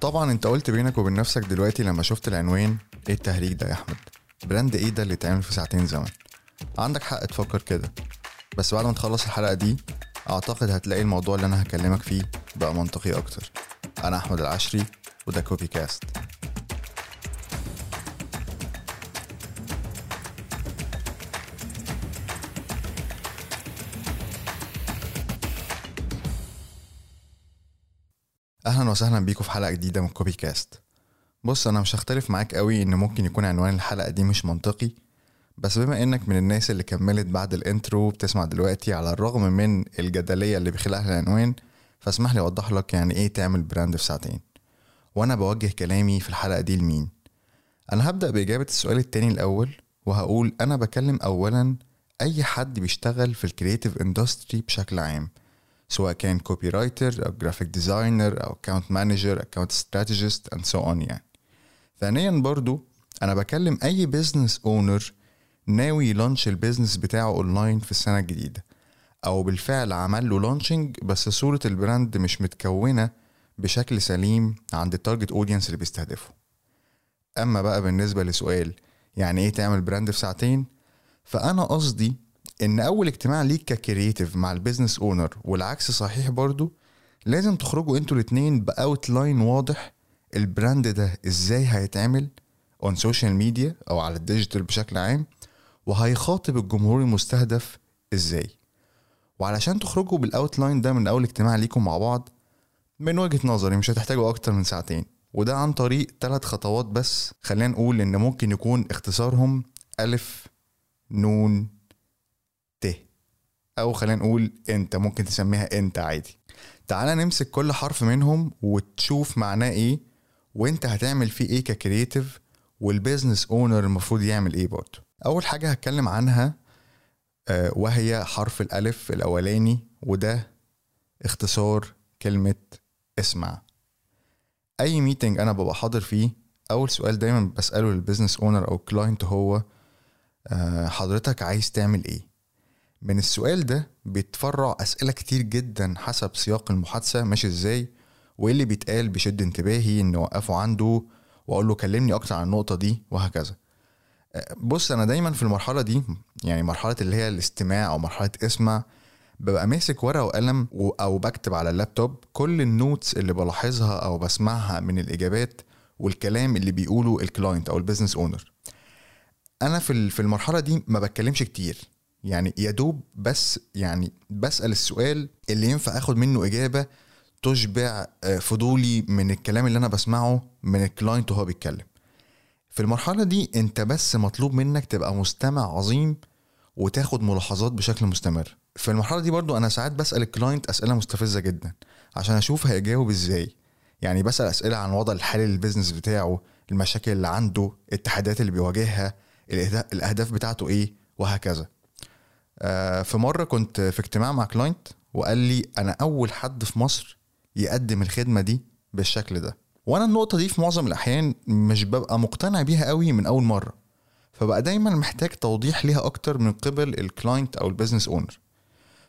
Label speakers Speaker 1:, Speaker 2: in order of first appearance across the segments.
Speaker 1: طبعا انت قلت بينك وبين نفسك دلوقتي لما شفت العنوان إيه التهريج ده يا أحمد؟ brand إيه ده اللي اتعمل في ساعتين زمن؟ عندك حق تفكر كده. بس بعد ما تخلص الحلقة دي أعتقد هتلاقي الموضوع اللي أنا هكلمك فيه بقى منطقي أكتر. أنا أحمد العشري وده كوبي كاست أهلا وسهلا بيكم في حلقة جديدة من كوبي كاست بص أنا مش هختلف معاك قوي إن ممكن يكون عنوان الحلقة دي مش منطقي بس بما إنك من الناس اللي كملت بعد ال intro بتسمع دلوقتي على الرغم من الجدلية اللي بيخلقها العنوان فاسمح لي أوضح لك يعني إيه تعمل brand في ساعتين. وأنا بوجه كلامي في الحلقة دي لمين؟ أنا هبدأ بإجابة السؤال التاني الأول وهقول أنا بكلم اولا أي حد بيشتغل في ال creative industry بشكل عام. سواء كان copywriter أو graphic designer أو account manager account strategist and so on يعني. ثانيا برضو أنا بكلم أي business owner ناوي ي launch ال business بتاعه اونلاين في السنة الجديدة. أو بالفعل عمل له launching بس صورة ال brand مش متكونة بشكل سليم عند ال target audience اللي بيستهدفه. أما بقى بالنسبة لسؤال يعني إيه تعمل brand في ساعتين؟ فأنا قصدي إن أول اجتماع ليك ك creative مع ال business owner والعكس صحيح برضو لازم تخرجوا أنتوا الاتنين ب outline واضح ال brand ده إزاي هيتعمل on social media أو على ال digital بشكل عام وهيخاطب الجمهور المستهدف إزاي. وعلشان تخرجوا بال outline ده من أول اجتماع ليكم مع بعض من وجهة نظري مش هتحتاجوا أكتر من ساعتين. وده عن طريق ثلاث خطوات بس خلينا نقول إن ممكن يكون اختصارهم ألف نون أو خلينا نقول أنت ممكن تسميها أنت عادي. تعالى نمسك كل حرف منهم وتشوف معناه إيه وأنت هتعمل فيه إيه ك creative وال business owner المفروض يعمل إيه برضه. أول حاجة هتكلم عنها آه، وهي حرف الألف الأولاني وده اختصار كلمة اسمع. أي meeting أنا ببقى حاضر فيه أول سؤال دايما بسأله لل business owner أو client هو آه، حضرتك عايز تعمل إيه؟ من السؤال ده بيتفرع أسئلة كتير جدا حسب سياق المحادثة ماشي إزاي وايه اللي بيتقال بيشد انتباهي ان أوقفه عنده وأقول له كلمني أكتر عن النقطة دي وهكذا. آه، بص أنا دايما في المرحلة دي يعني مرحلة اللي هي الاستماع أو مرحلة اسمع ببقى ماسك ورقة وقلم و- أو بكتب على اللابتوب كل ال notes اللي بلاحظها أو بسمعها من الإجابات والكلام اللي بيقوله ال client أو ال business owner أنا في ال- في المرحلة دي ما بتكلمش كتير. يعني يا دوب بس يعني بسأل السؤال اللي ينفع آخد منه إجابة تشبع آه، فضولي من الكلام اللي أنا بسمعه من ال client وهو بيتكلم. في المرحلة دي أنت بس مطلوب منك تبقى مستمع عظيم وتاخد ملاحظات بشكل مستمر. في المرحلة دي برضو أنا ساعات بسأل ال client أسئلة مستفزة جدا عشان أشوف هيجاوب إزاي. يعني بسأل أسئلة عن وضع الحالي لل business بتاعه المشاكل اللي عنده التحديات اللي بيواجهها الأهداف بتاعته إيه وهكذا. في مرة كنت في اجتماع مع client وقال لي أنا أول حد في مصر يقدم الخدمة دي بالشكل ده. وأنا النقطة دي في معظم الأحيان مش ببقى مقتنع بيها قوي من أول مرة. فبقى دايما محتاج توضيح ليها أكتر من قبل ال client أو ال business owner.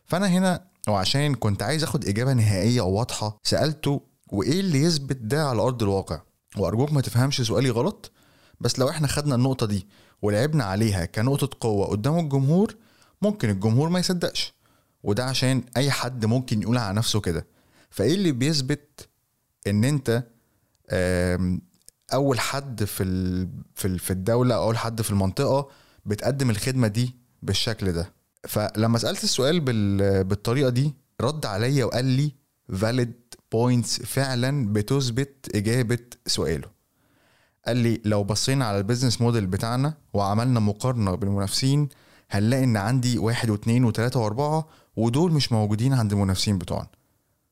Speaker 1: فأنا هنا وعشان كنت عايز أخد إجابة نهائية وواضحة سألته وإيه اللي يثبت ده على أرض الواقع؟ وأرجوك ما تفهمش سؤالي غلط بس لو إحنا خدنا النقطة دي ولعبنا عليها كنقطة قوة قدام الجمهور ممكن الجمهور ما يصدقش. وده عشان أي حد ممكن يقول على نفسه كده. فإيه اللي بيثبت إن أنت أول حد في في ال- في الدولة أو أول حد في المنطقة بتقدم الخدمة دي بالشكل ده؟ فلما سألت السؤال بال- بالطريقة دي رد عليا وقال لي valid points فعلا بتثبت إجابة سؤاله. قال لي لو بصينا على ال business model بتاعنا وعملنا مقارنة بالمنافسين هنلاقي إن عندي واحد واثنين وثلاثه وأربعة ودول مش موجودين عند المنافسين بتوعنا.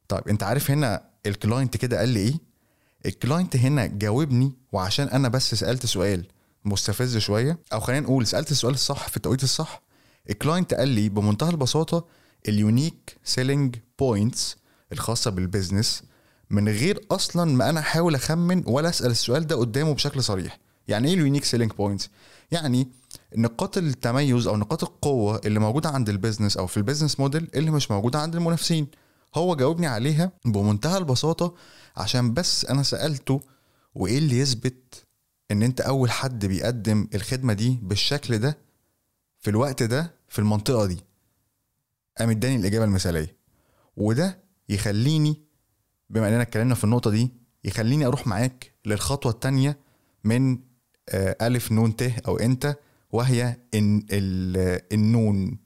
Speaker 1: طيب أنت عارف هنا ال client كده قال لي إيه؟ ال client هنا جاوبني وعشان أنا بس سألت سؤال مستفز شوية أو خلينا نقول سألت السؤال الصح في التوقيت الصح. ال client قال لي بمنتهى البساطة ال unique selling points الخاصة بال business من غير أصلا ما أنا أحاول أخمن ولا أسأل السؤال ده قدامه بشكل صريح. يعني إيه ال unique selling points يعني نقاط التميز أو نقاط القوة اللي موجودة عند ال business أو في ال business model اللي مش موجودة عند المنافسين. هو جاوبني عليها بمنتهى البساطة عشان بس أنا سألته وإيه اللي يثبت إن أنت أول حد بيقدم الخدمة دي بالشكل ده في الوقت ده في المنطقة دي. قام إداني الإجابة المثالية. وده يخليني بما إننا اتكلمنا في النقطة دي يخليني أروح معاك للخطوة الثانية من آه، ألف نون ت أو إنت وهي إن النون.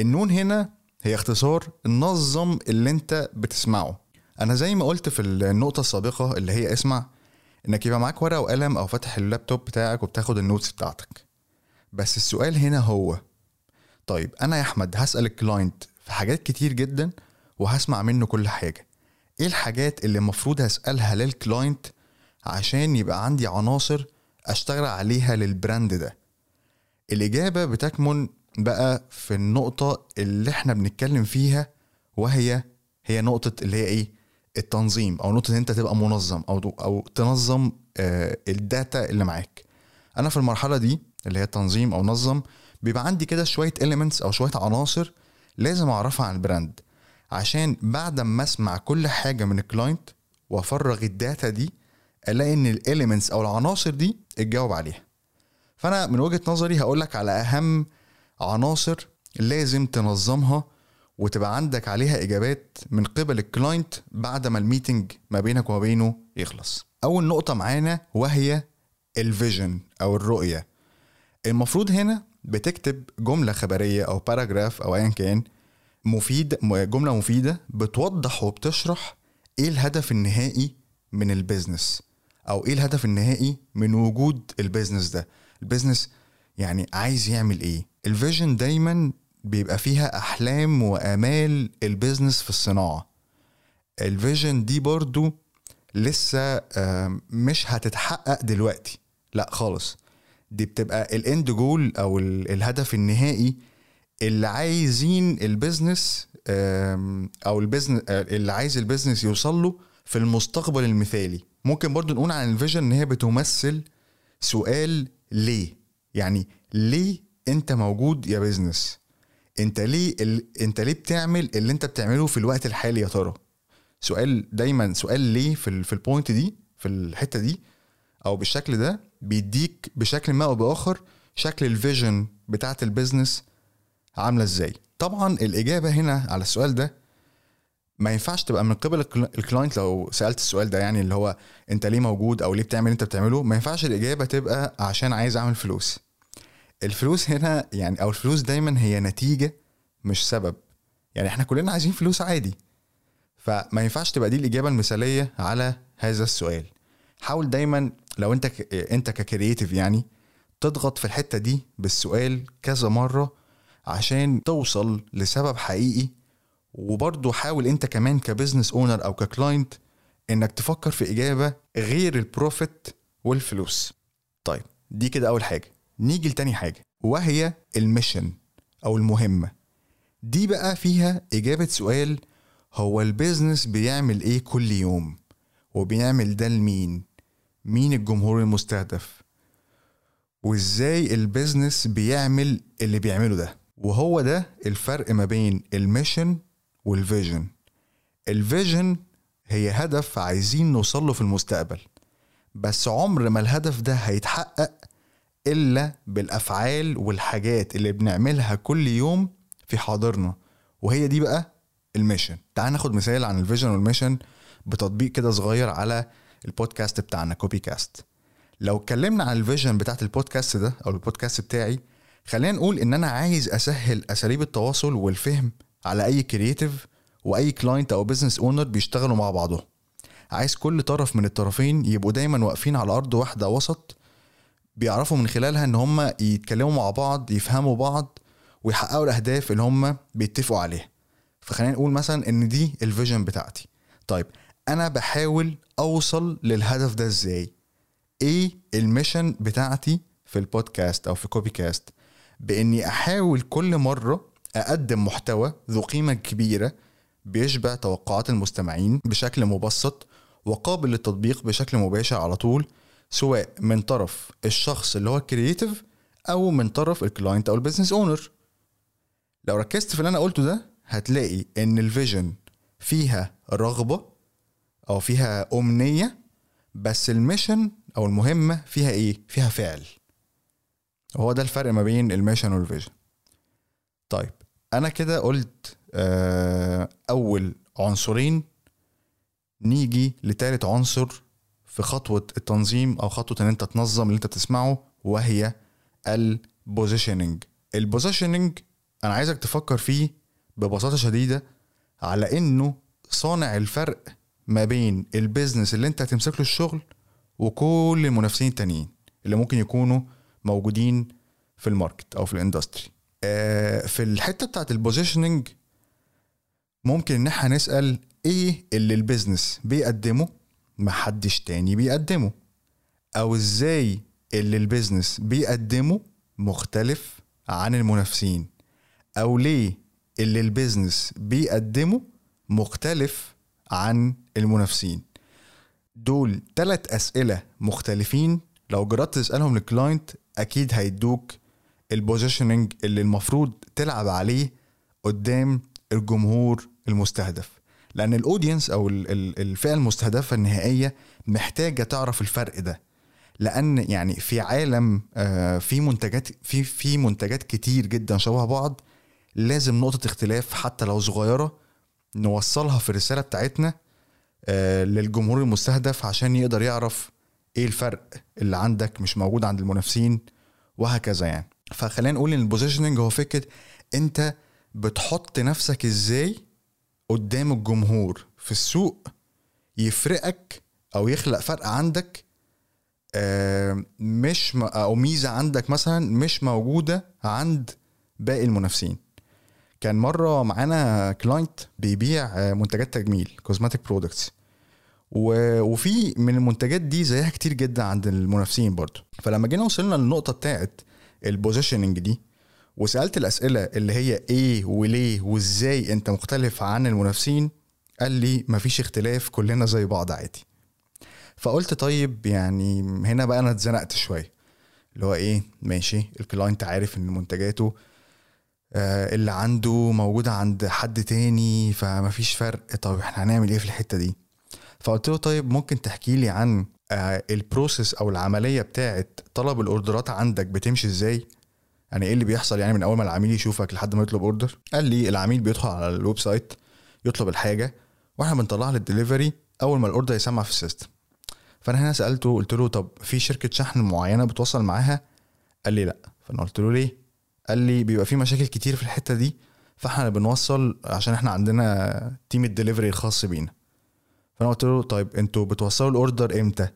Speaker 1: النون هنا هي اختصار نظم اللي أنت بتسمعه. أنا زي ما قلت في النقطة السابقة اللي هي اسمع إنك يبقى معاك ورقة وقلم أو فاتح اللابتوب بتاعك وبتاخد ال notes بتاعتك. بس السؤال هنا هو طيب أنا يا أحمد هسأل ال client في حاجات كتير جدا وهسمع منه كل حاجة. إيه الحاجات اللي المفروض هسألها لل client عشان يبقى عندي عناصر أشتغل عليها لل brand ده؟ الإجابة بتكمن بقى في النقطة اللي إحنا بنتكلم فيها وهي هي نقطة اللي هي إيه؟ التنظيم أو نقطة إن أنت تبقى منظم أو أو تنظم آه ال data اللي معاك. أنا في المرحلة دي اللي هي التنظيم أو نظم بيبقى عندي كده شوية elements أو شوية عناصر لازم أعرفها عن ال brand عشان بعد ما أسمع كل حاجة من ال client وأفرغ ال data دي ألاقي إن ال elements أو العناصر دي اتجاوب عليها. فأنا من وجهة نظري هقول لك على أهم عناصر لازم تنظمها وتبقى عندك عليها إجابات من قبل ال client بعد ما ال meeting ما بينك وما بينه يخلص. أول نقطة معانا وهي ال vision أو الرؤية. المفروض هنا بتكتب جملة خبرية أو paragraph أو ايا كان مفيد جملة مفيدة بتوضح وبتشرح إيه الهدف النهائي من ال business أو إيه الهدف النهائي من وجود ال business ده. ال business يعني عايز يعمل إيه. ال vision دايما بيبقى فيها أحلام وآمال ال business في الصناعة. ال vision دي برضو لسه مش هتتحقق دلوقتي. لا خالص. دي بتبقى ال end goal أو الهدف النهائي اللي عايزين ال business أو ال business اللي عايز ال business يوصل له في المستقبل المثالي. ممكن برضو نقول عن ال vision إن هي بتمثل سؤال ليه؟ يعني ليه انت موجود يا business انت ليه. انت ليه بتعمل اللي انت بتعمله في الوقت الحالي يا ترى؟ سؤال دايما سؤال ليه في ال... في ال point دي في الحتة دي أو بالشكل ده بيديك بشكل ما أو بآخر شكل ال vision بتاعت ال business عاملة إزاي؟ طبعا الإجابة هنا على السؤال ده ما ينفعش تبقى من قبل ال client لو سألت السؤال ده يعني اللي هو أنت ليه موجود أو ليه بتعمل أنت بتعمله ما ينفعش الإجابة تبقى عشان عايز أعمل فلوس. الفلوس هنا يعني أو الفلوس دايما هي نتيجة مش سبب. يعني إحنا كلنا عايزين فلوس عادي. فما ينفعش تبقى دي الإجابة المثالية على هذا السؤال. حاول دايما لو أنت ك... أنت ك creative يعني تضغط في الحتة دي بالسؤال كذا مرة عشان توصل لسبب حقيقي وبرضه حاول انت كمان ك business owner أو ك client انك تفكر في اجابة غير ال profit والفلوس. طيب دي كده أول حاجة. نيجي لتاني حاجة وهي ال mission أو المهمة. دي بقى فيها إجابة سؤال هو ال business بيعمل إيه كل يوم؟ وبيعمل ده لمين؟ مين الجمهور المستهدف؟ وإزاي ال business بيعمل اللي بيعمله ده؟ وهو ده الفرق ما بين ال mission وال vision. ال vision هي هدف عايزين نوصل له في المستقبل. بس عمر ما الهدف ده هيتحقق إلا بالأفعال والحاجات اللي بنعملها كل يوم في حاضرنا. وهي دي بقى ال mission. تعال ناخد مثال عن ال vision وال mission بتطبيق كده صغير على البودكاست بتاعنا كوبي كاست لو اتكلمنا عن ال vision بتاعت البودكاست ده أو البودكاست بتاعي خلينا نقول إن أنا عايز أسهل أساليب التواصل والفهم على أي creative واي client أو business owner بيشتغلوا مع بعضهم. عايز كل طرف من الطرفين يبقوا دايما واقفين على أرض واحدة وسط بيعرفوا من خلالها إن هم يتكلموا مع بعض يفهموا بعض ويحققوا الأهداف اللي هم بيتفقوا عليها. فخلينا نقول مثلا إن دي ال vision بتاعتي. طيب أنا بحاول أوصل للهدف ده إزاي؟ إيه ال mission بتاعتي في البودكاست أو في كوبي كاست بإني أحاول كل مرة أقدم محتوى ذو قيمة كبيرة بيشبع توقعات المستمعين بشكل مبسط وقابل للتطبيق بشكل مباشر على طول سواء من طرف الشخص اللي هو ال creative أو من طرف ال client أو ال business owner لو ركزت في اللي أنا قلته ده هتلاقي إن ال vision فيها رغبة أو فيها أمنية بس ال mission أو المهمة فيها إيه؟ فيها فعل. هو ده الفرق ما بين ال mission وال vision طيب أنا كده قلت آه، أول عنصرين نيجي لتالت عنصر في خطوة التنظيم أو خطوة إن أنت تنظم اللي أنت بتسمعه وهي ال positioning ال positioning أنا عايزك تفكر فيه ببساطة شديدة على إنه صانع الفرق ما بين ال business اللي أنت هتمسك له الشغل وكل المنافسين التانيين اللي ممكن يكونوا موجودين في ال market أو في ال industry في الحتة بتاعت ال positioning ممكن إن إحنا نسأل إيه اللي ال business بيقدمه محدش تاني بيقدمه؟ أو إزاي اللي ال business بيقدمه مختلف عن المنافسين؟ أو ليه اللي ال business بيقدمه مختلف عن المنافسين؟ دول ثلاث أسئلة مختلفين لو جربت تسألهم لل client أكيد هيدوك ال positioning اللي المفروض تلعب عليه قدام الجمهور المستهدف. لأن ال audience أو الفئة المستهدفة النهائية محتاجة تعرف الفرق ده. لأن يعني في عالم آه، في منتجات في في منتجات كتير جدا شبه بعض لازم نقطة اختلاف حتى لو صغيرة نوصلها في الرسالة بتاعتنا آه، للجمهور المستهدف عشان يقدر يعرف إيه الفرق اللي عندك مش موجود عند المنافسين وهكذا يعني. فخلينا نقول إن ال positioning هو فكرة أنت بتحط نفسك إزاي قدام الجمهور في السوق يفرقك أو يخلق فرق عندك آه، مش أو ميزة عندك مثلا مش موجودة عند باقي المنافسين. كان مرة معانا client بيبيع آه، منتجات تجميل cosmetic products وفي من المنتجات دي زيها كتير جدا عند المنافسين برضو. فلما جينا وصلنا للنقطة بتاعت ال positioning دي وسألت الأسئلة اللي هي إيه وليه وإزاي أنت مختلف عن المنافسين قال لي مفيش اختلاف كلنا زي بعض عادي. فقلت طيب يعني هنا بقى أنا اتزنقت شوية اللي هو إيه ماشي ال client عارف إن منتجاته آه اللي عنده موجودة عند حد تاني فمفيش فرق طب إحنا هنعمل إيه في الحتة دي؟ فقلت له طيب ممكن تحكي لي عن ال process أو العملية بتاعت طلب ال order ات عندك بتمشي إزاي؟ يعني إيه اللي بيحصل يعني من أول ما العميل يشوفك لحد ما يطلب order؟ قال لي العميل بيدخل على ال website يطلب الحاجة وإحنا بنطلعها للدليفري أول ما ال order يسمع في ال system. فأنا هنا سألته قلت له طب في شركة شحن معينة بتوصل معاها؟ قال لي لأ. فأنا قلت له ليه؟ قال لي بيبقى في مشاكل كتير في الحتة دي فإحنا بنوصل عشان إحنا عندنا team ال delivery الخاص بينا. فانا قلت له طيب أنتوا بتوصلوا ال order إمتى؟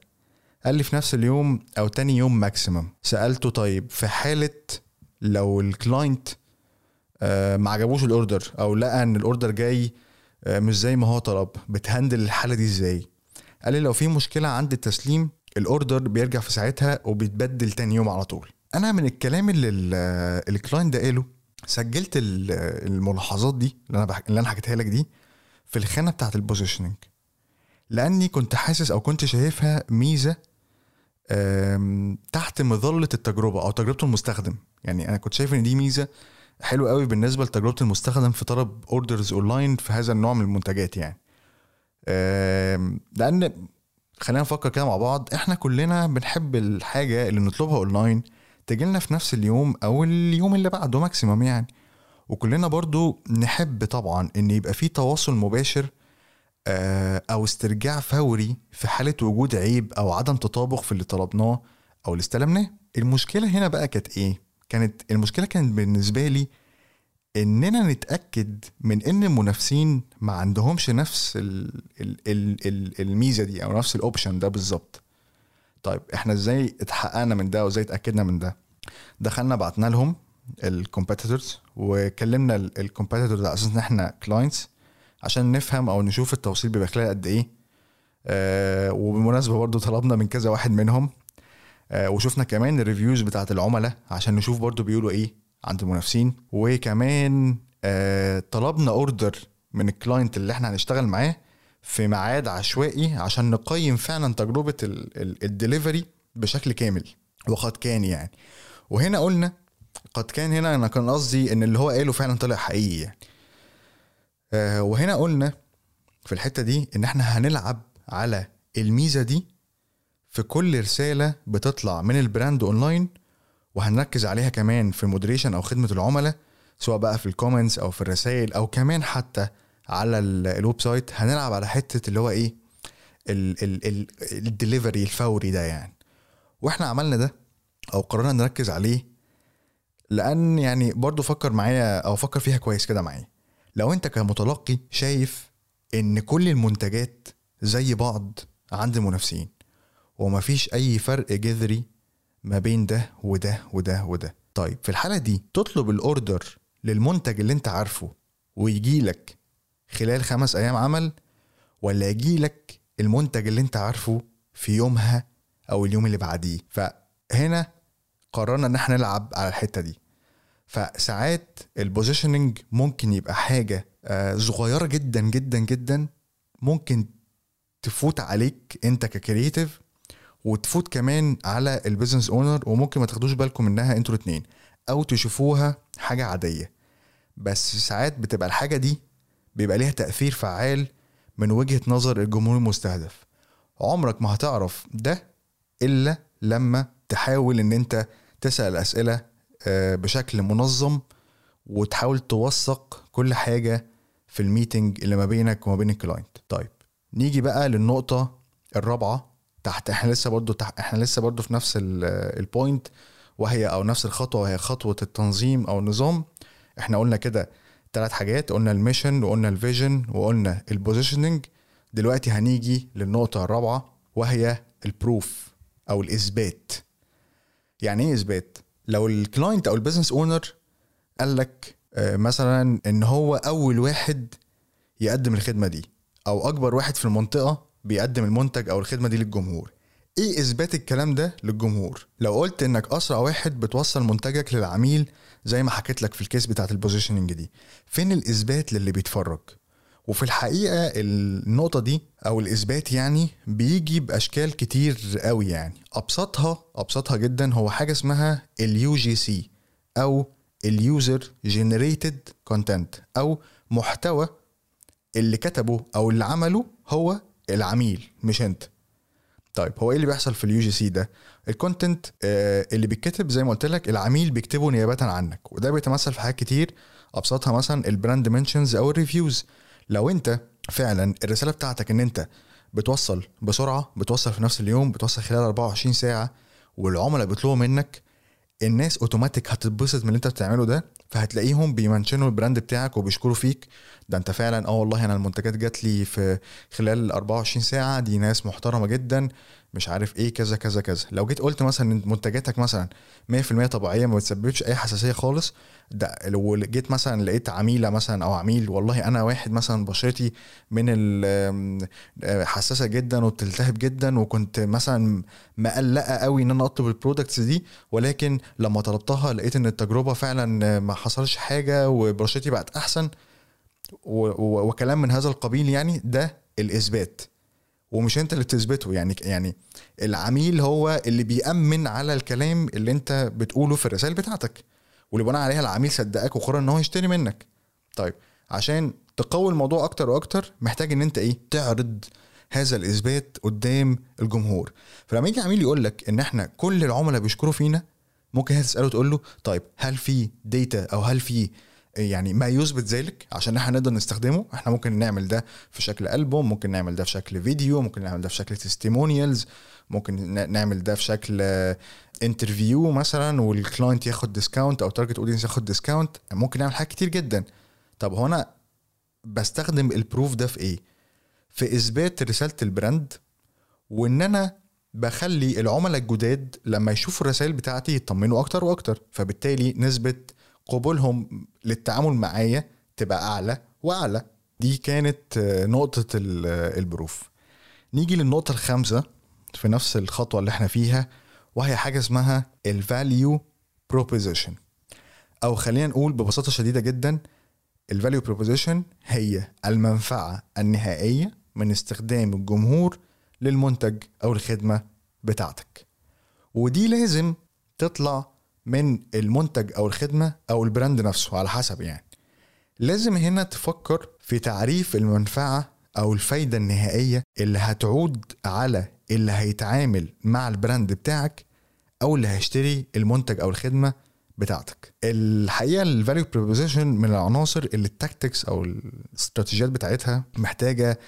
Speaker 1: قال لي في نفس اليوم أو تاني يوم maximum سألته طيب في حالة لو ال client آه، ما عجبوش ال order أو لقى إن ال order جاي آه، مش زي ما هو طلب بت handle الحالة دي إزاي؟ قال لي لو في مشكلة عند التسليم ال order بيرجع في ساعتها وبيتبدل تاني يوم على طول. أنا من الكلام اللي ال client ده قاله سجلت الملاحظات دي اللي أنا اللي أنا حكيتها لك دي في الخانة بتاعت ال positioning لأني كنت حاسس أو كنت شايفها ميزة تحت مظلة التجربة أو تجربة المستخدم. يعني أنا كنت شايف إن دي ميزة حلوة قوي بالنسبة لتجربة المستخدم في طلب orders online في هذا النوع من المنتجات يعني. لأن خلينا نفكر كده مع بعض إحنا كلنا بنحب الحاجة اللي نطلبها اونلاين تجي لنا في نفس اليوم أو اليوم اللي بعده maximum يعني. وكلنا برضو نحب طبعا إن يبقى في تواصل مباشر أو استرجاع فوري في حالة وجود عيب أو عدم تطابق في اللي طلبناه أو اللي استلمناه. المشكلة هنا بقى كانت إيه؟ كانت المشكلة كانت بالنسبة لي إننا نتأكد من إن المنافسين ما عندهمش نفس ال ال ال ال الميزة دي أو نفس ال option ده بالظبط. طيب إحنا إزاي اتحققنا من ده وإزاي اتأكدنا من ده؟ دخلنا بعتنا لهم ال competitors وكلمنا ال competitors على أساس إن إحنا clients عشان نفهم أو نشوف التوصيل بيبقى خلال قد إيه. آه وبالمناسبة برضو طلبنا من كذا واحد منهم. آه وشفنا كمان ال reviews بتاعت العملاء عشان نشوف برضو بيقولوا إيه عند المنافسين. وكمان آه طلبنا order من ال client اللي إحنا هنشتغل معاه في ميعاد عشوائي عشان نقيم فعلا تجربة الدليفري بشكل كامل. وقد كان يعني. وهنا قلنا قد كان هنا أنا كان قصدي إن اللي هو قاله فعلا طلع حقيقي يعني. وهنا قلنا في الحتة دي إن إحنا هنلعب على الميزة دي في كل رسالة بتطلع من ال brand online وهنركز عليها كمان في ال moderation أو خدمة العملاء سواء بقى في ال comments أو في الرسائل أو كمان حتى على ال website هنلعب على حتة اللي هو إيه؟ الدليفري الفوري ده يعني. وإحنا عملنا ده أو قررنا نركز عليه لأن يعني برضو فكر معايا أو فكر فيها كويس كده معايا. لو انت كمتلقي شايف ان كل المنتجات زي بعض عند المنافسين ومفيش اي فرق جذري ما بين ده وده وده وده. طيب في الحالة دي تطلب ال order للمنتج اللي انت عارفه ويجيلك خلال خمس أيام عمل ولا يجيلك المنتج اللي انت عارفه في يومها أو اليوم اللي بعديه؟ فهنا قررنا إن إحنا نلعب على الحتة دي. فساعات ال positioning ممكن يبقى حاجة آه، صغيرة جدا جدا جدا ممكن تفوت عليك أنت ك creative وتفوت كمان على ال business owner وممكن ما تاخدوش بالكم منها أنتوا الاثنين أو تشوفوها حاجة عادية. بس ساعات بتبقى الحاجة دي بيبقى ليها تأثير فعال من وجهة نظر الجمهور المستهدف. عمرك ما هتعرف ده إلا لما تحاول إن أنت تسأل أسئلة بشكل منظم وتحاول توثق كل حاجة في ال meeting اللي ما بينك وما بين ال client. طيب نيجي بقى للنقطة الرابعة. تحت إحنا لسه برضو تحت إحنا لسه برضو في نفس ال point وهي أو نفس الخطوة وهي خطوة التنظيم أو النظام. إحنا قلنا كده ثلاث حاجات قلنا ال mission وقلنا ال vision وقلنا ال positioning دلوقتي هنيجي للنقطة الرابعة وهي ال proof أو الإثبات. يعني إيه إثبات؟ لو ال client أو ال business owner قال لك آه، مثلا إن هو أول واحد يقدم الخدمة دي أو أكبر واحد في المنطقة بيقدم المنتج أو الخدمة دي للجمهور. إيه إثبات الكلام ده للجمهور؟ لو قلت إنك أسرع واحد بتوصل منتجك للعميل زي ما حكيت لك في ال case بتاعت ال positioning دي فين الإثبات للي بيتفرج؟ وفي الحقيقة النقطة دي أو الإثبات يعني بيجي بأشكال كتير قوي يعني. أبسطها أبسطها جدا هو حاجة اسمها ال UGC أو ال user generated content أو محتوى اللي كتبه أو اللي عمله هو العميل مش أنت. طيب هو إيه اللي بيحصل في ال UGC ده؟ ال content آه اللي بيتكتب زي ما قلت لك العميل بيكتبه نيابه عنك. وده بيتمثل في حاجات كتير. أبسطها مثلا ال brand mentions أو ال reviews لو انت فعلا الرسالة بتاعتك ان انت بتوصل بسرعة بتوصل في نفس اليوم بتوصل خلال 24 ساعة والعملاء بيطلبوا منك الناس اوتوماتيك هتتبسط من اللي انت بتعمله ده فهتلاقيهم بيمنشنوا ال brand بتاعك وبيشكروا فيك. ده انت فعلا آه والله أنا المنتجات جات لي في خلال 24 ساعة دي ناس محترمة جدا. مش عارف إيه كذا كذا كذا. لو جيت قلت مثلا إن منتجاتك مثلا 100% طبيعية ما بتسببش أي حساسية خالص ده لو جيت مثلا لقيت عميلة مثلا أو عميل والله أنا واحد مثلا بشرتي من حساسة جدا وبتلتهب جدا وكنت مثلا مقلقة قوي إن أنا أطلب ال products دي ولكن لما طلبتها لقيت إن التجربة فعلا ما حصلش حاجة وبشرتي بقت أحسن وكلام من هذا القبيل يعني ده الإثبات. ومش انت اللي بتثبته. يعني يعني العميل هو اللي بيأمن على الكلام اللي انت بتقوله في الرسائل بتاعتك. واللي بناء عليها العميل صدقك وقرر ان هو يشتري منك. طيب عشان تقوي الموضوع أكتر وأكتر محتاج ان انت إيه؟ تعرض هذا الإثبات قدام الجمهور. فلما يجي عميل يقول لك إن إحنا كل العملاء بيشكروا فينا ممكن تسأله تقول له طيب هل في ديتا أو هل في يعني ما يثبت ذلك عشان إحنا نقدر نستخدمه. إحنا ممكن نعمل ده في شكل ألبوم ممكن نعمل ده في شكل فيديو ممكن نعمل ده في شكل testimonials ممكن نعمل ده في شكل interview مثلا وال client ياخد discount أو target audience ياخد discount ممكن نعمل حاجات كتير جدا. طب هو أنا بستخدم ال proof ده في إيه؟ في إثبات رسالة ال brand وإن أنا بخلي العملاء الجداد لما يشوفوا الرسائل بتاعتي يطمنوا أكتر وأكتر. فبالتالي نسبه قبولهم للتعامل معايا تبقى أعلى وأعلى. دي كانت نقطة ال proof. نيجي للنقطة الخامسة في نفس الخطوة اللي إحنا فيها وهي حاجة اسمها ال value proposition أو خلينا نقول ببساطة شديدة جدا ال value proposition هي المنفعة النهائية من استخدام الجمهور للمنتج أو الخدمة بتاعتك. ودي لازم تطلع من المنتج أو الخدمة أو ال brand نفسه على حسب يعني لازم هنا تفكر في تعريف المنفعة أو الفايدة النهائية اللي هتعود على اللي هيتعامل مع ال brand بتاعك أو اللي هيشتري المنتج أو الخدمة بتاعتك الحقيقة ال value proposition من العناصر اللي ال tactics أو الاستراتيجيات بتاعتها محتاجة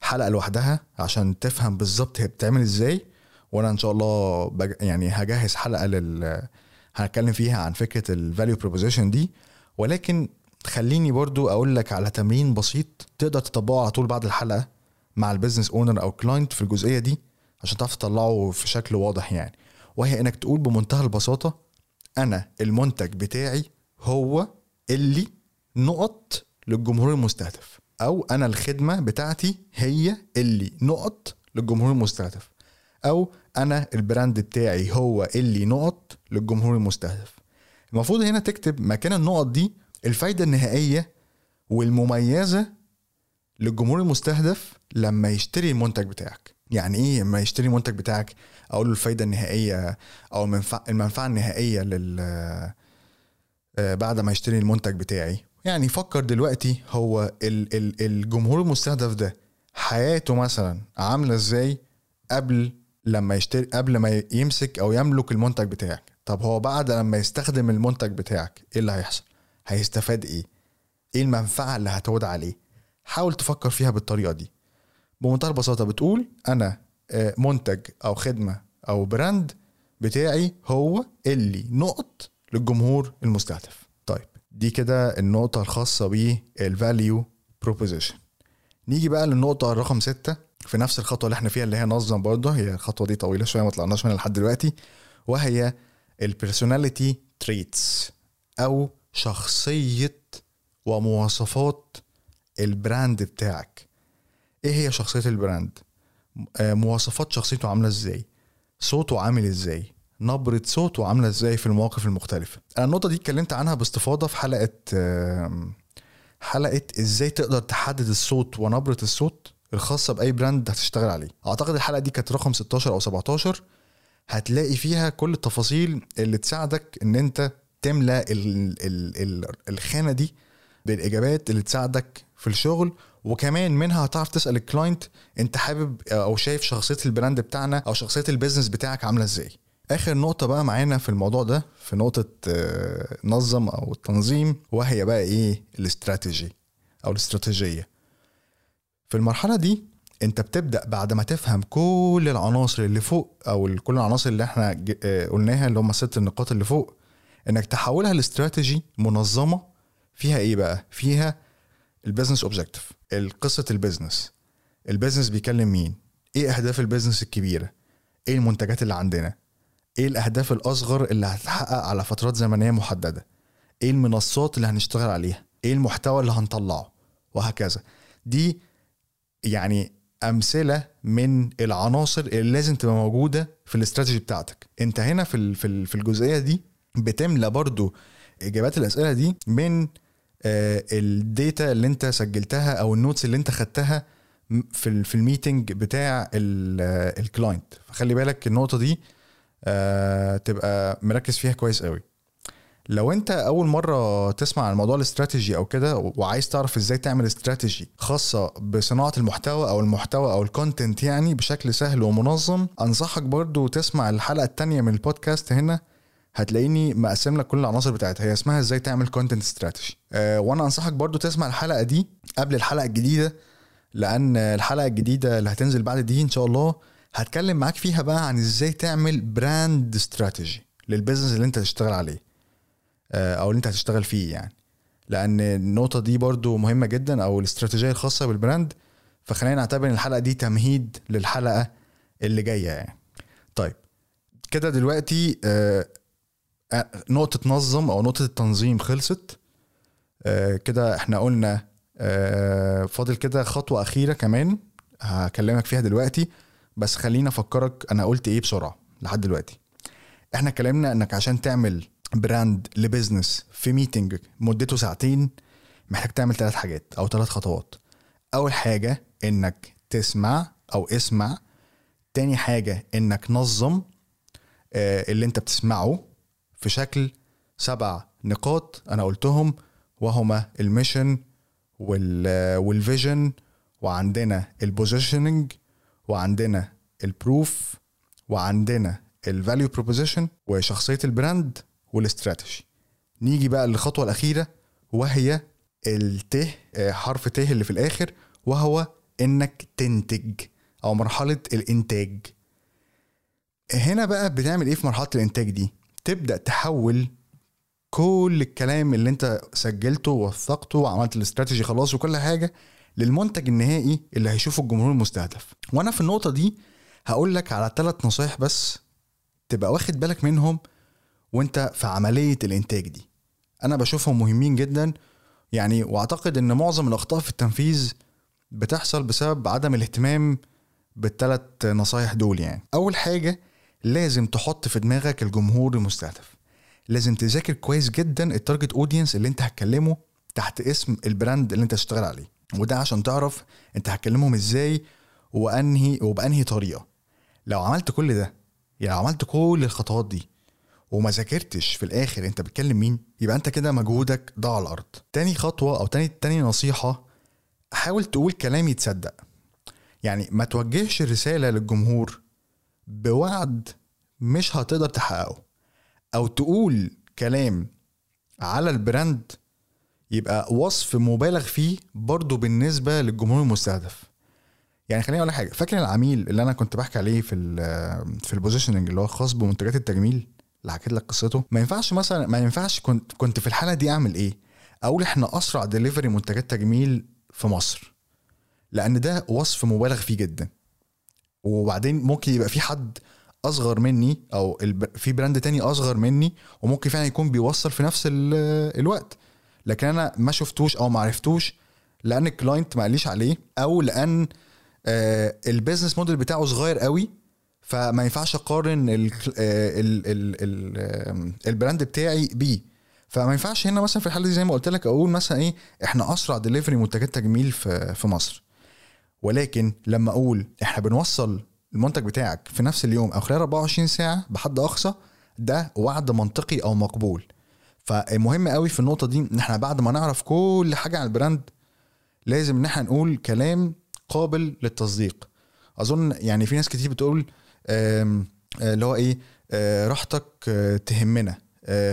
Speaker 1: حلقة لوحدها عشان تفهم بالظبط هي بتعمل إزاي وأنا إن شاء الله. يعني هجهز حلقة لل هنتكلم فيها عن فكرة ال value proposition دي ولكن خليني برضو أقول لك على تمرين بسيط تقدر تطبقه على طول بعد الحلقة مع ال business owner أو client في الجزئية دي عشان تعرف تطلعه في شكل واضح يعني. وهي إنك تقول بمنتهى البساطة أنا المنتج بتاعي هو اللي نقط للجمهور المستهدف أو أنا الخدمة بتاعتي هي اللي نقط للجمهور المستهدف. أو أنا البراند بتاعي هو اللي نقط للجمهور المستهدف. المفروض هنا تكتب مكان النقط دي الفايدة النهائية والمميزة للجمهور المستهدف لما يشتري المنتج بتاعك. يعني إيه لما يشتري المنتج بتاعك؟ أقول له الفايدة النهائية أو المنفعة, النهائية لل آه، بعد ما يشتري المنتج بتاعي. يعني فكر دلوقتي هو ال ال الجمهور المستهدف ده حياته مثلا عاملة إزاي قبل لما يشتري قبل ما يمسك أو يملك المنتج بتاعك. طب هو بعد لما يستخدم المنتج بتاعك إيه اللي هيحصل؟ هيستفاد إيه؟ إيه المنفعة اللي هتعود عليه؟ حاول تفكر فيها بالطريقة دي. بمنتهى البساطة بتقول أنا آه، منتج أو خدمة أو brand بتاعي هو اللي نقط للجمهور المستهدف. طيب دي كده النقطة الخاصة بال value proposition نيجي بقى للنقطة رقم ستة. في نفس الخطوة اللي إحنا فيها اللي هي نظم برضه هي الخطوة دي طويلة شوية ما طلعناش منها لحد دلوقتي وهي ال personality traits أو شخصية ومواصفات ال brand بتاعك. إيه هي شخصية ال brand آه، مواصفات شخصيته عاملة إزاي؟ صوته عامل إزاي؟ نبرة صوته عاملة إزاي في المواقف المختلفة؟ أنا النقطة دي اتكلمت عنها باستفاضة في حلقة حلقة إزاي تقدر تحدد الصوت ونبرة الصوت الخاصة بأي brand هتشتغل عليه. أعتقد الحلقة دي كانت رقم 16 أو 17 هتلاقي فيها كل التفاصيل اللي تساعدك إن أنت تملى ال ال ال الخانة دي بالإجابات اللي تساعدك في الشغل. وكمان منها هتعرف تسأل ال client أنت حابب أو شايف شخصية ال brand بتاعنا أو شخصية ال business بتاعك عاملة إزاي. آخر نقطة بقى معانا في الموضوع ده في نقطة آه، نظم أو التنظيم وهي بقى إيه؟ الاستراتيجي أو الاستراتيجية. في المرحلة دي انت بتبدأ بعد ما تفهم كل العناصر اللي فوق أو كل العناصر اللي إحنا آه، قلناها اللي هم ست النقاط اللي فوق انك تحولها لاستراتيجي منظمة فيها إيه بقى؟ فيها ال business objective قصة ال business ال business بيكلم مين؟ إيه اهداف ال business الكبيرة؟ إيه المنتجات اللي عندنا؟ إيه الاهداف الاصغر اللي هتتحقق على فترات زمنية محددة؟ إيه المنصات اللي هنشتغل عليها؟ إيه المحتوى اللي هنطلعه؟ وهكذا. دي يعني أمثلة من العناصر اللي لازم تبقى موجودة في الاستراتيجي بتاعتك. انت هنا في في الجزئية دي بتملى برضو إجابات الأسئلة دي من آه، ال data اللي انت سجلتها أو ال notes اللي انت خدتها في في ال meeting بتاع ال client. فخلي بالك النقطة دي آه، تبقى مركز فيها كويس قوي. لو انت اول مرة تسمع عن موضوع الاستراتيجي أو كده وعايز تعرف إزاي تعمل استراتيجي خاصة بصناعة المحتوى أو المحتوى أو ال content يعني بشكل سهل ومنظم انصحك برضو تسمع الحلقة الثانية من البودكاست هنا. هتلاقيني مقسم لك كل العناصر بتاعتها. هي اسمها إزاي تعمل content strategy أه وأنا انصحك برضو تسمع الحلقة دي قبل الحلقة الجديدة لأن الحلقة الجديدة اللي هتنزل بعد دي إن شاء الله هتكلم معاك فيها بقى عن إزاي تعمل brand strategy لل business اللي انت هتشتغل عليه. أو اللي أنت هتشتغل فيه يعني. لأن النقطة دي برضو مهمة جدا أو الاستراتيجية الخاصة بال brand. فخلينا نعتبر إن الحلقة دي تمهيد للحلقة اللي جاية يعني. طيب كده دلوقتي آه آه، نقطة نظم أو نقطة التنظيم خلصت. آه، كده إحنا قلنا آه، فاضل كده خطوة أخيرة كمان هكلمك فيها دلوقتي. بس خليني أفكرك أنا قلت إيه بسرعة لحد دلوقتي. إحنا اتكلمنا إنك عشان تعمل brand ل business في meeting مدته ساعتين محتاج تعمل ثلاث حاجات أو ثلاث خطوات. أول حاجة إنك تسمع أو اسمع. تاني حاجة إنك نظم اللي أنت بتسمعه في شكل سبع نقاط أنا قلتهم وهما ال mission وال vision وعندنا ال positioning وعندنا ال proof وعندنا ال value proposition وشخصية ال brand. والاستراتيجي. نيجي بقى للخطوة الأخيرة وهي الت آه، حرف ت اللي في الآخر وهو إنك تنتج أو مرحلة الإنتاج. هنا بقى بتعمل إيه في مرحلة الإنتاج دي؟ تبدأ تحول كل الكلام اللي أنت سجلته ووثقته وعملت الاستراتيجي خلاص وكل حاجة للمنتج النهائي اللي هيشوفه الجمهور المستهدف. وأنا في النقطة دي هقول لك على ثلاث نصايح بس تبقى واخد بالك منهم وانت في عملية الإنتاج دي. أنا بشوفهم مهمين جدا يعني وأعتقد إن معظم الأخطاء في التنفيذ بتحصل بسبب عدم الاهتمام بالثلاث نصايح دول يعني. أول حاجة لازم تحط في دماغك الجمهور المستهدف. لازم تذاكر كويس جدا ال target audience اللي أنت هتكلمه تحت اسم ال brand اللي أنت هتشتغل عليه. وده عشان تعرف أنت هتكلمهم إزاي وأنهي وبأنهي طريقة. لو عملت كل ده يعني لو عملت كل الخطوات دي وما ذاكرتش في الآخر أنت بتكلم مين؟ يبقى أنت كده مجهودك ضاع على الأرض. تاني خطوة أو تاني تاني نصيحة حاول تقول كلام يتصدق. يعني ما توجهش رساله للجمهور بوعد مش هتقدر تحققه. أو تقول كلام على ال brand يبقى وصف مبالغ فيه برضه بالنسبة للجمهور المستهدف. يعني خليني أقول حاجة فاكر العميل اللي أنا كنت بحكي عليه في في ال positioning اللي هو خاص بمنتجات التجميل؟ اللي حكيت لك قصته. ما ينفعش مثلا ما ينفعش كنت كنت في الحالة دي أعمل إيه؟ أقول إحنا أسرع ديليفري منتجات تجميل في مصر. لأن ده وصف مبالغ فيه جدا. وبعدين ممكن يبقى في حد أصغر مني أو في brand تاني أصغر مني وممكن فعلا يكون بيوصل في نفس الوقت. لكن أنا ما شفتوش أو ما عرفتوش لأن ال client ما قاليش عليه أو لأن آه، ال business model بتاعه صغير قوي فما ينفعش أقارن ال ال ال ال ال brand بتاعي بيه. فما ينفعش هنا مثلا في الحالة دي زي ما قلت لك أقول مثلا إيه إحنا أسرع دليفري منتجات تجميل في في مصر. ولكن لما أقول إحنا بنوصل المنتج بتاعك في نفس اليوم أو خلال 24 ساعة بحد أقصى ده وعد منطقي أو مقبول. فالمهم قوي في النقطة دي إن إحنا بعد ما نعرف كل حاجة عن ال brand لازم إن إحنا نقول كلام قابل للتصديق. أظن يعني في ناس كتير بتقول آه، اللي هو إيه؟ آه، راحتك آه، تهمنا.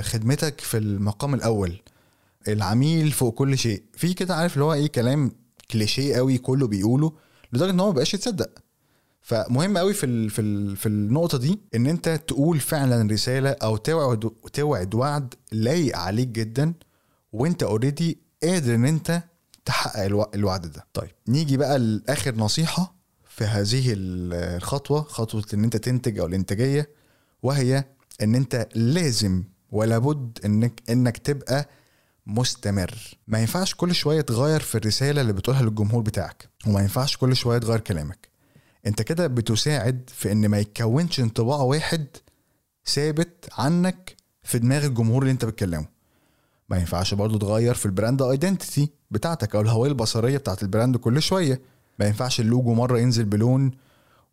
Speaker 1: خدمتك في المقام الأول. العميل فوق كل شيء. في كده عارف اللي هو إيه؟ كلام كليشيه قوي كله بيقوله لدرجة إن هو ما بقاش يتصدق. فمهم قوي في في في النقطة دي إن أنت تقول فعلا رسالة أو توعد توعد وعد لايق عليك جدا وأنت اوريدي قادر إن أنت تحقق الوعد ده. طيب نيجي بقى لآخر نصيحة. في هذه الخطوة خطوة إن أنت تنتج أو الإنتاجية وهي إن أنت لازم ولا بد انك إنك تبقى مستمر. ما ينفعش كل شوية تغير في الرسالة اللي بتقولها للجمهور بتاعك وما ينفعش كل شوية تغير كلامك. أنت كده بتساعد في إن ما يتكونش انطباع واحد ثابت عنك في دماغ الجمهور اللي أنت بتكلمه. ما ينفعش برضو تغير في ال brand identity بتاعتك أو الهوية البصرية بتاعت ال brand كل شوية. ما ينفعش اللوجو مرة ينزل بلون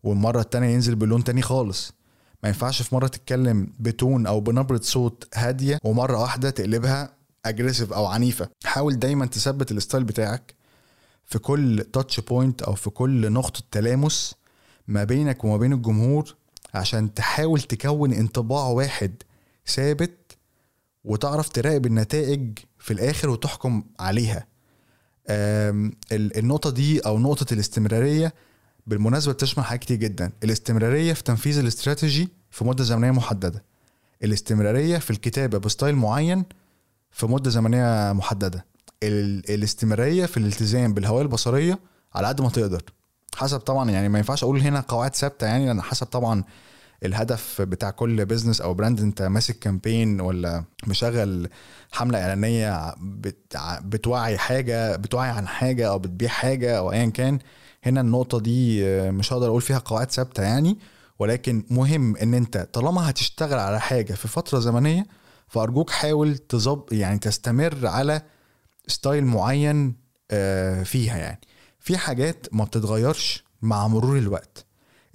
Speaker 1: والمرة التانية ينزل بلون تاني خالص. ما ينفعش في مرة تتكلم ب tone أو بنبرة صوت هادية ومرة واحدة تقلبها aggressive أو عنيفة. حاول دايما تثبت ال style بتاعك في كل touch point أو في كل نقطة تلامس ما بينك وما بين الجمهور عشان تحاول تكون انطباع واحد ثابت وتعرف تراقب النتائج في الآخر وتحكم عليها. النقطة دي أو نقطة الاستمرارية بالمناسبة بتشمل حاجات كتير جدا. الاستمرارية في تنفيذ الاستراتيجي في مدة زمنية محددة. الاستمرارية في الكتابة ب style معين في مدة زمنية محددة. الاستمرارية في الالتزام بالهوية البصرية على قد ما تقدر. حسب طبعا يعني ما ينفعش أقول هنا قواعد ثابتة يعني لأن حسب طبعا الهدف بتاع كل business أو brand أنت ماسك campaign ولا مشغل حملة إعلانية بتوعي حاجة بتوعي عن حاجة أو بتبيع حاجة أو ايا كان هنا النقطة دي مش هقدر أقول فيها قواعد ثابتة يعني ولكن مهم إن أنت طالما هتشتغل على حاجة في فترة زمنية فأرجوك حاول تظب يعني تستمر على ستايل معين آه، فيها يعني. في حاجات ما بتتغيرش مع مرور الوقت.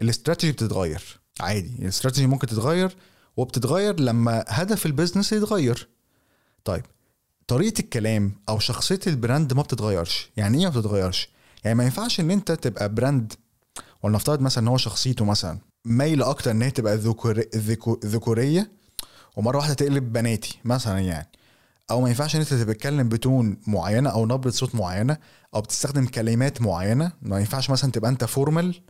Speaker 1: الاستراتيجي بتتغير. عادي. الاستراتيجي ممكن تتغير وبتتغير لما هدف ال business يتغير. طيب طريقة الكلام أو شخصية ال brand ما بتتغيرش. يعني إيه ما بتتغيرش؟ يعني ما ينفعش إن أنت تبقى brand ولنفترض مثلا إن هو شخصيته مثلا مايل أكتر إن هي تبقى ذكوري ذكو- ذكورية ومرة واحدة تقلب بناتي مثلا يعني. أو ما ينفعش إن أنت تتكلم ب tone معينة أو نبرة صوت معينة أو بتستخدم كلمات معينة. ما ينفعش مثلا تبقى أنت formal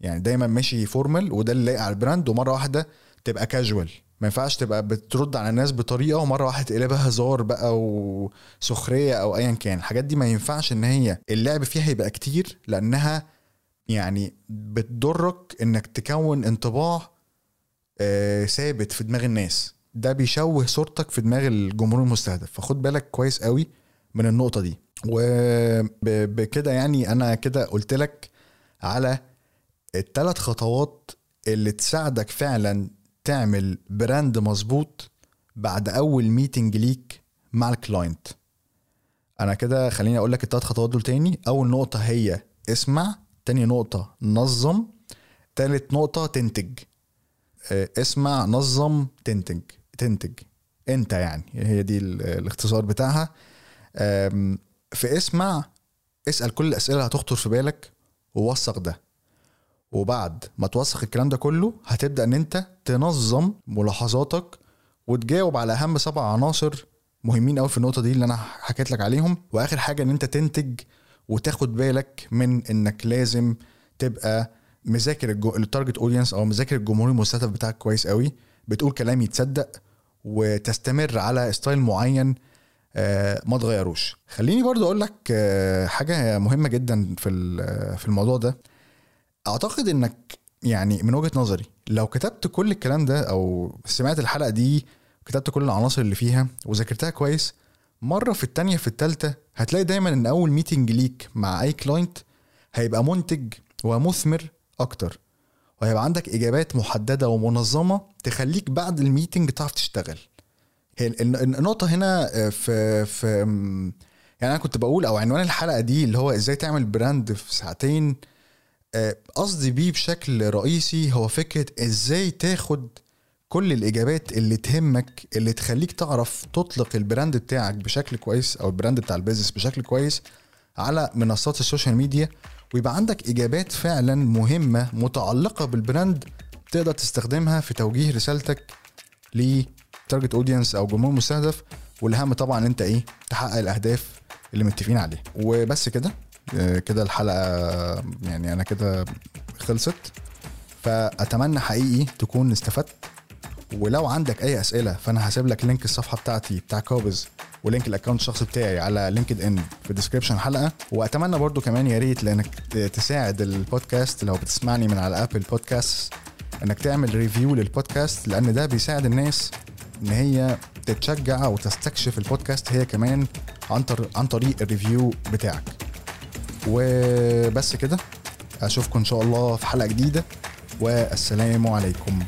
Speaker 1: يعني دايما ماشي formal وده اللي لايق على ال brand. ومرة واحدة تبقى كاجوال ما ينفعش تبقى بترد على الناس بطريقة ومرة واحدة تقلبها هزار بقى وسخرية أو ايا كان. الحاجات دي ما ينفعش إن هي اللعب فيها يبقى كتير لأنها يعني بتضرك إنك تكون انطباع آه، ثابت في دماغ الناس. ده بيشوه صورتك في دماغ الجمهور المستهدف. فخد بالك كويس قوي من النقطة دي. وبكده يعني أنا كده قلت لك على الثلاث خطوات اللي تساعدك فعلا تعمل brand مظبوط بعد أول meeting ليك مع ال client أنا كده خليني أقول لك الثلاث خطوات دول تاني. أول نقطة هي اسمع تاني نقطة نظم تالت نقطة تنتج. آه، اسمع نظم تنتج تنتج. أنت يعني هي دي ال- الاختصار بتاعها. في اسمع اسأل كل الأسئلة اللي هتخطر في بالك ووثق ده. وبعد ما توثق الكلام ده كله هتبدأ إن أنت تنظم ملاحظاتك وتجاوب على أهم سبع عناصر مهمين قوي في النقطة دي اللي أنا حكيت لك عليهم. وآخر حاجة إن أنت تنتج وتاخد بالك من إنك لازم تبقى مذاكر. ال target audience أو مذاكر الجمهور المستهدف بتاعك كويس قوي بتقول كلام يتصدق وتستمر على style معين آه، ما تغيروش. خليني برضو أقول لك آه، حاجة مهمة جدا في في الموضوع ده. أعتقد إنك يعني من وجهة نظري لو كتبت كل الكلام ده أو سمعت الحلقة دي كتبت كل العناصر اللي فيها وذاكرتها كويس مرة في التانية في التالتة هتلاقي دايما إن أول meeting ليك مع أي client هيبقى منتج ومثمر أكتر وهيبقى عندك إجابات محددة ومنظمة تخليك بعد ال meeting تعرف تشتغل. هي ال- ال- النقطة هنا آه، في في يعني أنا كنت بقول أو عنوان الحلقة دي اللي هو إزاي تعمل brand في ساعتين قصدي بيه بشكل رئيسي هو فكرة إزاي تاخد كل الإجابات اللي تهمك اللي تخليك تعرف تطلق ال brand بتاعك بشكل كويس أو ال brand بتاع ال business بشكل كويس على منصات ال social media ويبقى عندك إجابات فعلا مهمة متعلقة بال brand تقدر تستخدمها في توجيه رسالتك ل target audience أو جمهور مستهدف والأهم طبعا أنت إيه تحقق الأهداف اللي متفقين عليها. وبس كده. آه، كده الحلقة يعني أنا كده خلصت. فأتمنى حقيقي تكون استفدت. ولو عندك أي أسئلة فأنا هسيب لك link الصفحة بتاعتي بتاع كوبز و link ال account الشخصي بتاعي على LinkedIn في description الحلقة وأتمنى برضو كمان يا ريت لأنك تساعد البودكاست. لو بتسمعني من على Apple Podcast إنك تعمل review للبودكاست لأن ده بيساعد الناس إن هي تتشجع وتستكشف البودكاست هي كمان عن طريق ال review بتاعك. وبس كده. أشوفكم إن شاء الله في حلقة جديدة. والسلام عليكم.